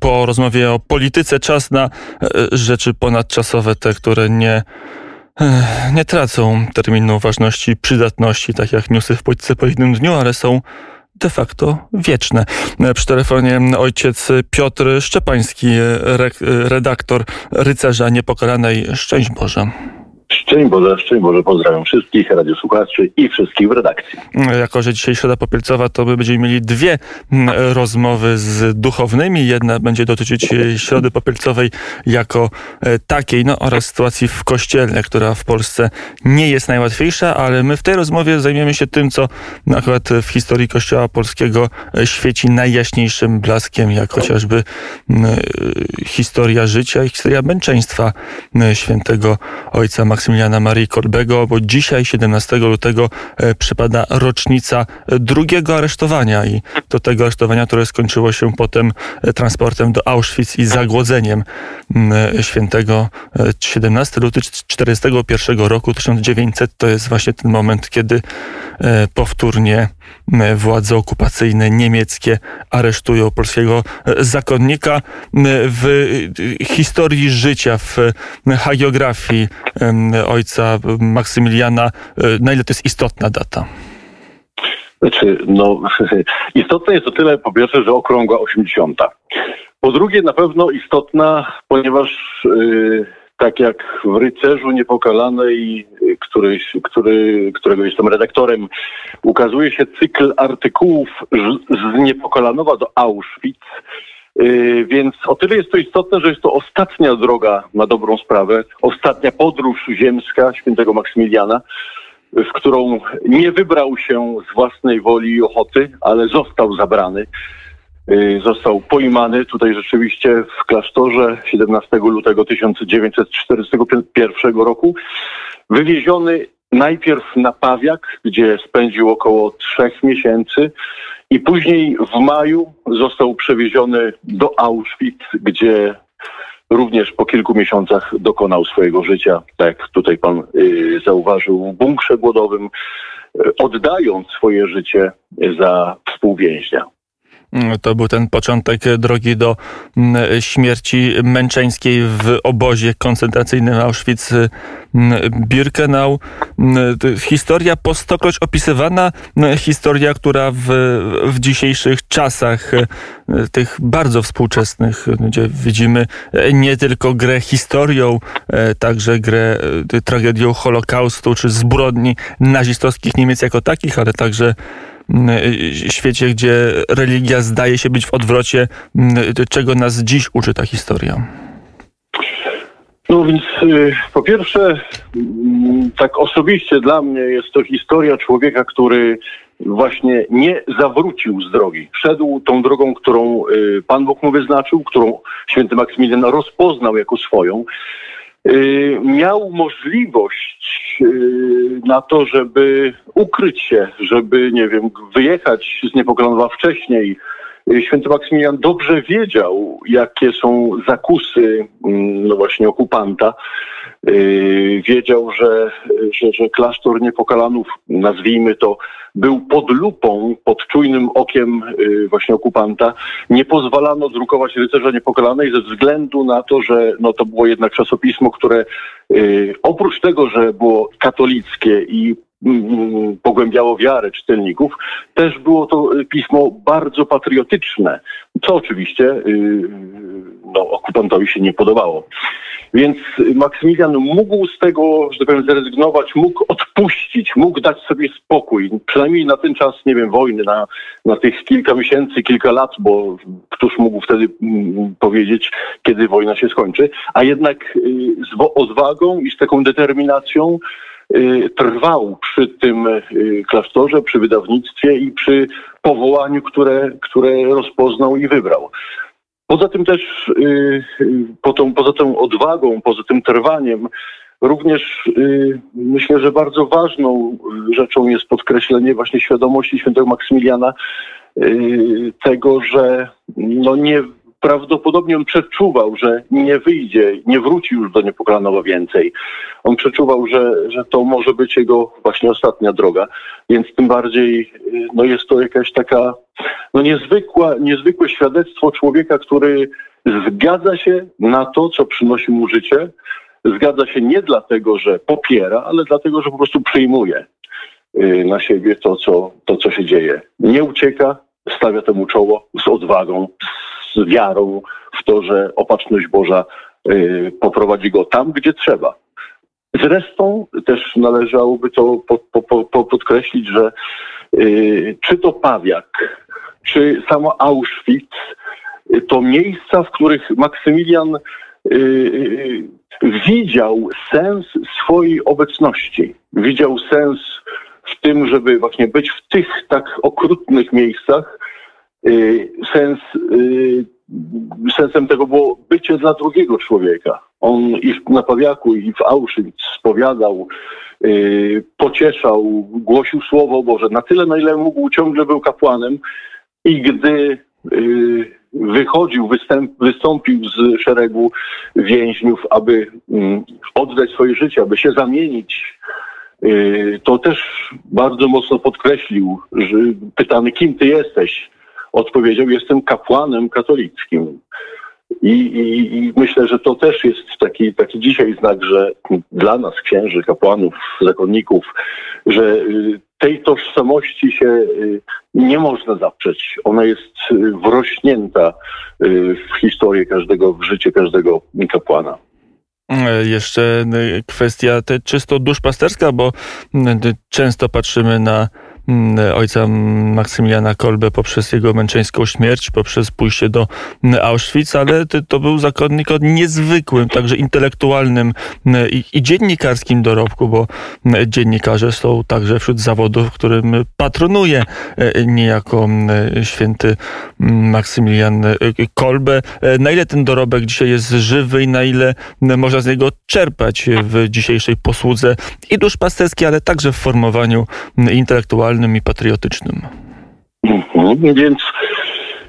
po rozmowie o polityce czas na rzeczy ponadczasowe, te, które nie nie tracą terminu ważności, przydatności, tak jak newsy w polityce po jednym dniu, ale są de facto wieczne. Przy telefonie ojciec Piotr Szczepański, redaktor Rycerza Niepokalanej. Szczęść Boże. Szczęść Boże, szczęść Boże, pozdrawiam wszystkich radiosłuchaczy i wszystkich w redakcji. Jako, że dzisiaj Środa Popielcowa, to my będziemy mieli dwie mm, rozmowy z duchownymi. Jedna będzie dotyczyć Środy Popielcowej jako e, takiej, no oraz sytuacji w kościele, która w Polsce nie jest najłatwiejsza, ale my w tej rozmowie zajmiemy się tym, co akurat w historii Kościoła Polskiego e, świeci najjaśniejszym blaskiem, jak chociażby mm, e, historia życia i historia męczeństwa świętego ojca Maksymiliana Marii Kolbego, bo dzisiaj, 17 lutego, e, przypada rocznica drugiego aresztowania i do tego aresztowania, które skończyło się potem e, transportem do Auschwitz i zagłodzeniem e, świętego 17 luty 1941 roku 1900 to jest właśnie ten moment, kiedy powtórnie władze okupacyjne niemieckie aresztują polskiego zakonnika w historii życia, w hagiografii ojca Maksymiliana. Na ile to jest istotna data? Znaczy, no, istotne jest o tyle, po pierwsze, że okrągła 80. Po drugie, na pewno istotna, ponieważ yy, tak jak w Rycerzu Niepokalanej, któryś, który, którego jestem redaktorem, ukazuje się cykl artykułów z Niepokalanowa do Auschwitz, yy, więc o tyle jest to istotne, że jest to ostatnia droga na dobrą sprawę, ostatnia podróż ziemska świętego Maksymiliana, w którą nie wybrał się z własnej woli i ochoty, ale został zabrany. Y, został pojmany tutaj rzeczywiście w klasztorze 17 lutego 1941 roku. Wywieziony najpierw na Pawiak, gdzie spędził około trzech miesięcy i później w maju został przewieziony do Auschwitz, gdzie również po kilku miesiącach dokonał swojego życia, tak jak tutaj pan y, zauważył, w bunkrze głodowym, y, oddając swoje życie za współwięźnia. To był ten początek drogi do mm, śmierci męczeńskiej w obozie koncentracyjnym Auschwitz-Birkenau. Mm, historia po stokroć opisywana, mm, historia, która w, w dzisiejszych czasach, tych bardzo współczesnych, gdzie widzimy nie tylko grę historią, także grę tragedią Holokaustu czy zbrodni nazistowskich Niemiec jako takich, ale także świecie, gdzie religia zdaje się być w odwrocie, czego nas dziś uczy ta historia? No więc y, po pierwsze, tak osobiście dla mnie jest to historia człowieka, który właśnie nie zawrócił z drogi. Szedł tą drogą, którą y, Pan Bóg mu wyznaczył, którą święty Maksymilian rozpoznał jako swoją. Y, miał możliwość y, na to, żeby ukryć się, żeby, nie wiem, wyjechać z Niepokolonowa wcześniej. Y, święty Maksymilian dobrze wiedział, jakie są zakusy, mm, no właśnie, okupanta. Wiedział, że, że, że klasztor Niepokalanów, nazwijmy to, był pod lupą, pod czujnym okiem y, właśnie okupanta. Nie pozwalano drukować rycerza niepokalanej ze względu na to, że no, to było jednak czasopismo, które y, oprócz tego, że było katolickie i pogłębiało wiarę czytelników, też było to y, pismo bardzo patriotyczne, co oczywiście no, okupantowi się nie podobało. Więc Maksymilian mógł z tego, że tak powiem, zrezygnować, mógł odpuścić, mógł dać sobie spokój, przynajmniej na ten czas, nie wiem, wojny, na, na tych kilka miesięcy, kilka lat, bo któż mógł wtedy powiedzieć, kiedy wojna się skończy, a jednak y, z odwagą i z taką determinacją y, trwał przy tym y, klasztorze, przy wydawnictwie i przy powołaniu, które, które rozpoznał i wybrał. Poza tym też, y, y, po tą, poza tą odwagą, poza tym trwaniem, również y, myślę, że bardzo ważną rzeczą jest podkreślenie właśnie świadomości świętego Maksymiliana tego, że no nie prawdopodobnie on przeczuwał, że nie wyjdzie, nie wróci już do Niepokalanowa więcej. On przeczuwał, że, że to może być jego właśnie ostatnia droga, więc tym bardziej no jest to jakaś taka no niezwykła, niezwykłe świadectwo człowieka, który zgadza się na to, co przynosi mu życie. Zgadza się nie dlatego, że popiera, ale dlatego, że po prostu przyjmuje y, na siebie to, co, to, co się dzieje. Nie ucieka, stawia temu czoło z odwagą, z wiarą w to, że opatrzność Boża y, poprowadzi go tam, gdzie trzeba. Zresztą też należałoby to po, po, po podkreślić, że y, czy to Pawiak, czy samo Auschwitz, y, to miejsca, w których Maksymilian widział sens swojej obecności. Widział sens w tym, żeby właśnie być w tych tak okrutnych miejscach, sens, y, sensem tego było bycie dla drugiego człowieka. On i na Pawiaku, i w Auschwitz spowiadał, y, pocieszał, głosił Słowo Boże. Na tyle, na ile mógł, ciągle był kapłanem i gdy wychodził, występ, wystąpił z szeregu więźniów, aby mm, oddać swoje życie, aby się zamienić to też bardzo mocno podkreślił, że pytany, kim ty jesteś, odpowiedział, jestem kapłanem katolickim. I, i, I, myślę, że to też jest taki, taki dzisiaj znak, że dla nas, księży, kapłanów, zakonników, że y, tej tożsamości się y, nie można zaprzeć. Ona jest y, wrośnięta w historię każdego, w życie każdego kapłana. E, jeszcze kwestia te czysto duszpasterska, bo często patrzymy na ojca Maksymiliana Kolbe poprzez jego męczeńską śmierć, poprzez pójście do Auschwitz, ale to był zakonnik o niezwykłym, także intelektualnym mm, i, i dziennikarskim dorobku, bo mm, dziennikarze są także wśród zawodów, którym patronuje e, niejako święty Maksymilian e, Kolbe. E, na ile ten dorobek dzisiaj jest żywy i na ile można z niego czerpać w dzisiejszej posłudze i duszpasterskiej, ale także w formowaniu intelektualnym i patriotycznym. Mhm, więc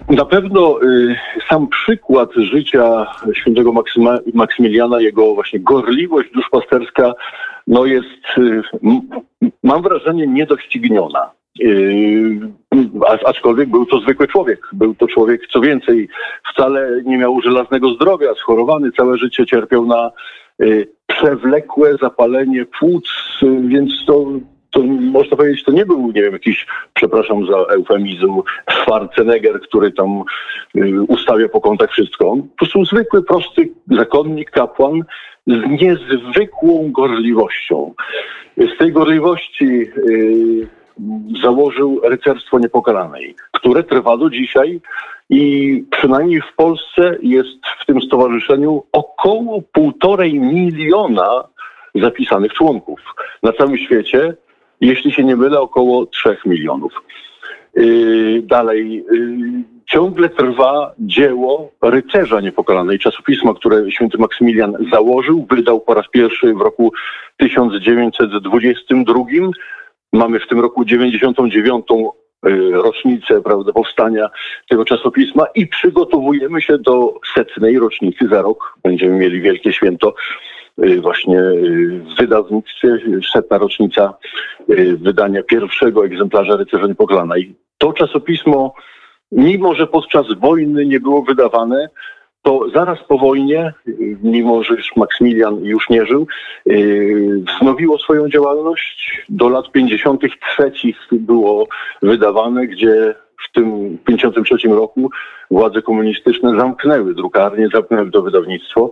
na pewno y, sam przykład życia świętego Maksyma, Maksymiliana, jego właśnie gorliwość duszpasterska, no jest, y, mam wrażenie, niedościgniona. Y, aczkolwiek był to zwykły człowiek. Był to człowiek, co więcej, wcale nie miał żelaznego zdrowia, schorowany, całe życie cierpiał na y, przewlekłe zapalenie płuc, y, więc to to można powiedzieć, to nie był, nie wiem, jakiś, przepraszam za eufemizm, Schwarzenegger, który tam y, ustawia po kątach wszystko. Po prostu zwykły, prosty zakonnik, kapłan z niezwykłą gorliwością. Z tej gorliwości y, założył rycerstwo niepokalanej, które trwa do dzisiaj i przynajmniej w Polsce jest w tym stowarzyszeniu około półtorej miliona zapisanych członków. Na całym świecie jeśli się nie mylę, około 3 milionów. Yy, dalej, yy, ciągle trwa dzieło rycerza niepokalanej, czasopisma, które święty Maksymilian założył, wydał po raz pierwszy w roku 1922. Mamy w tym roku 99 yy, rocznicę prawda, powstania tego czasopisma i przygotowujemy się do setnej rocznicy za rok. Będziemy mieli wielkie święto Y, właśnie y, w wydawnictwie, setna rocznica y, wydania pierwszego egzemplarza Rycerza Niepokalanej. To czasopismo, mimo że podczas wojny nie było wydawane, to zaraz po wojnie, mimo że już Maksymilian już nie żył, wznowiło swoją działalność. Do lat 53 było wydawane, gdzie w tym 53 roku władze komunistyczne zamknęły drukarnię, zamknęły to wydawnictwo.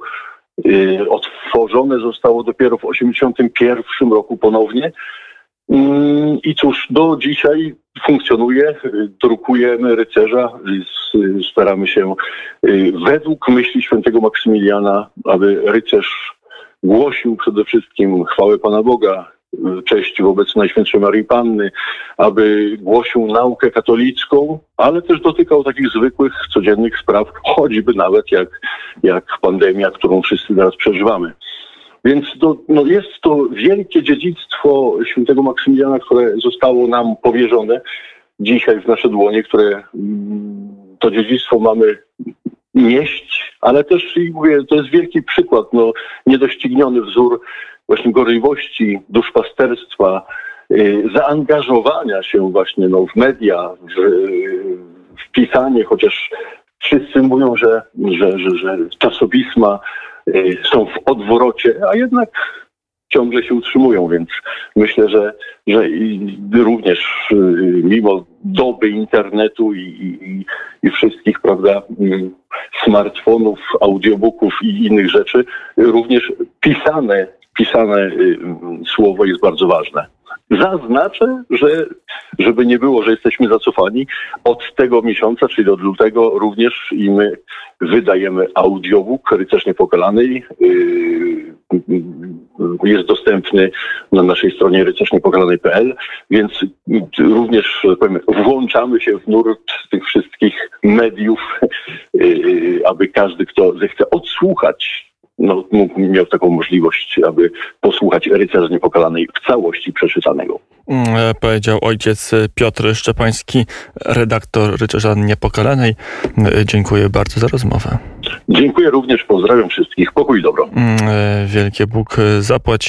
Y, otworzone zostało dopiero w 1981 roku ponownie. Mm, I cóż, do dzisiaj funkcjonuje, drukujemy rycerza, staramy się y, według myśli świętego Maksymiliana, aby rycerz głosił przede wszystkim chwałę Pana Boga, cześć wobec Najświętszej Marii Panny, aby głosił naukę katolicką, ale też dotykał takich zwykłych, codziennych spraw, choćby nawet jak, jak pandemia, którą wszyscy teraz przeżywamy. Więc to, no jest to wielkie dziedzictwo świętego Maksymiliana, które zostało nam powierzone dzisiaj w nasze dłonie, które mm, to dziedzictwo mamy nieść, ale też mówię, to jest wielki przykład, no, niedościgniony wzór właśnie gorliwości, duszpasterstwa, y, zaangażowania się właśnie no, w media, w, w pisanie, chociaż wszyscy mówią, że, że, że, że czasopisma y, są w odwrocie, a jednak ciągle się utrzymują, więc myślę, że, że również y, mimo doby internetu i, i, i wszystkich, prawda, smartfonów, audiobooków i innych rzeczy, również pisane, pisane y, słowo jest bardzo ważne. Zaznaczę, że żeby nie było, że jesteśmy zacofani, od tego miesiąca, czyli od lutego również i my wydajemy audiobook Rycerz Niepokalanej. Yy, Jest dostępny na naszej stronie rycerznepokalanej.pl, więc również tak powiem, włączamy się w nurt tych wszystkich mediów, aby każdy, kto zechce odsłuchać no, mógł, miał taką możliwość, aby posłuchać Rycerza Niepokalanej w całości przeczytanego. Mm, e, Powiedział ojciec Piotr Szczepański, redaktor Rycerza Niepokalanej. E, Dziękuję bardzo za rozmowę. Dziękuję również, pozdrawiam wszystkich. Pokój i dobro. Mm, e, Wielkie Bóg zapłać.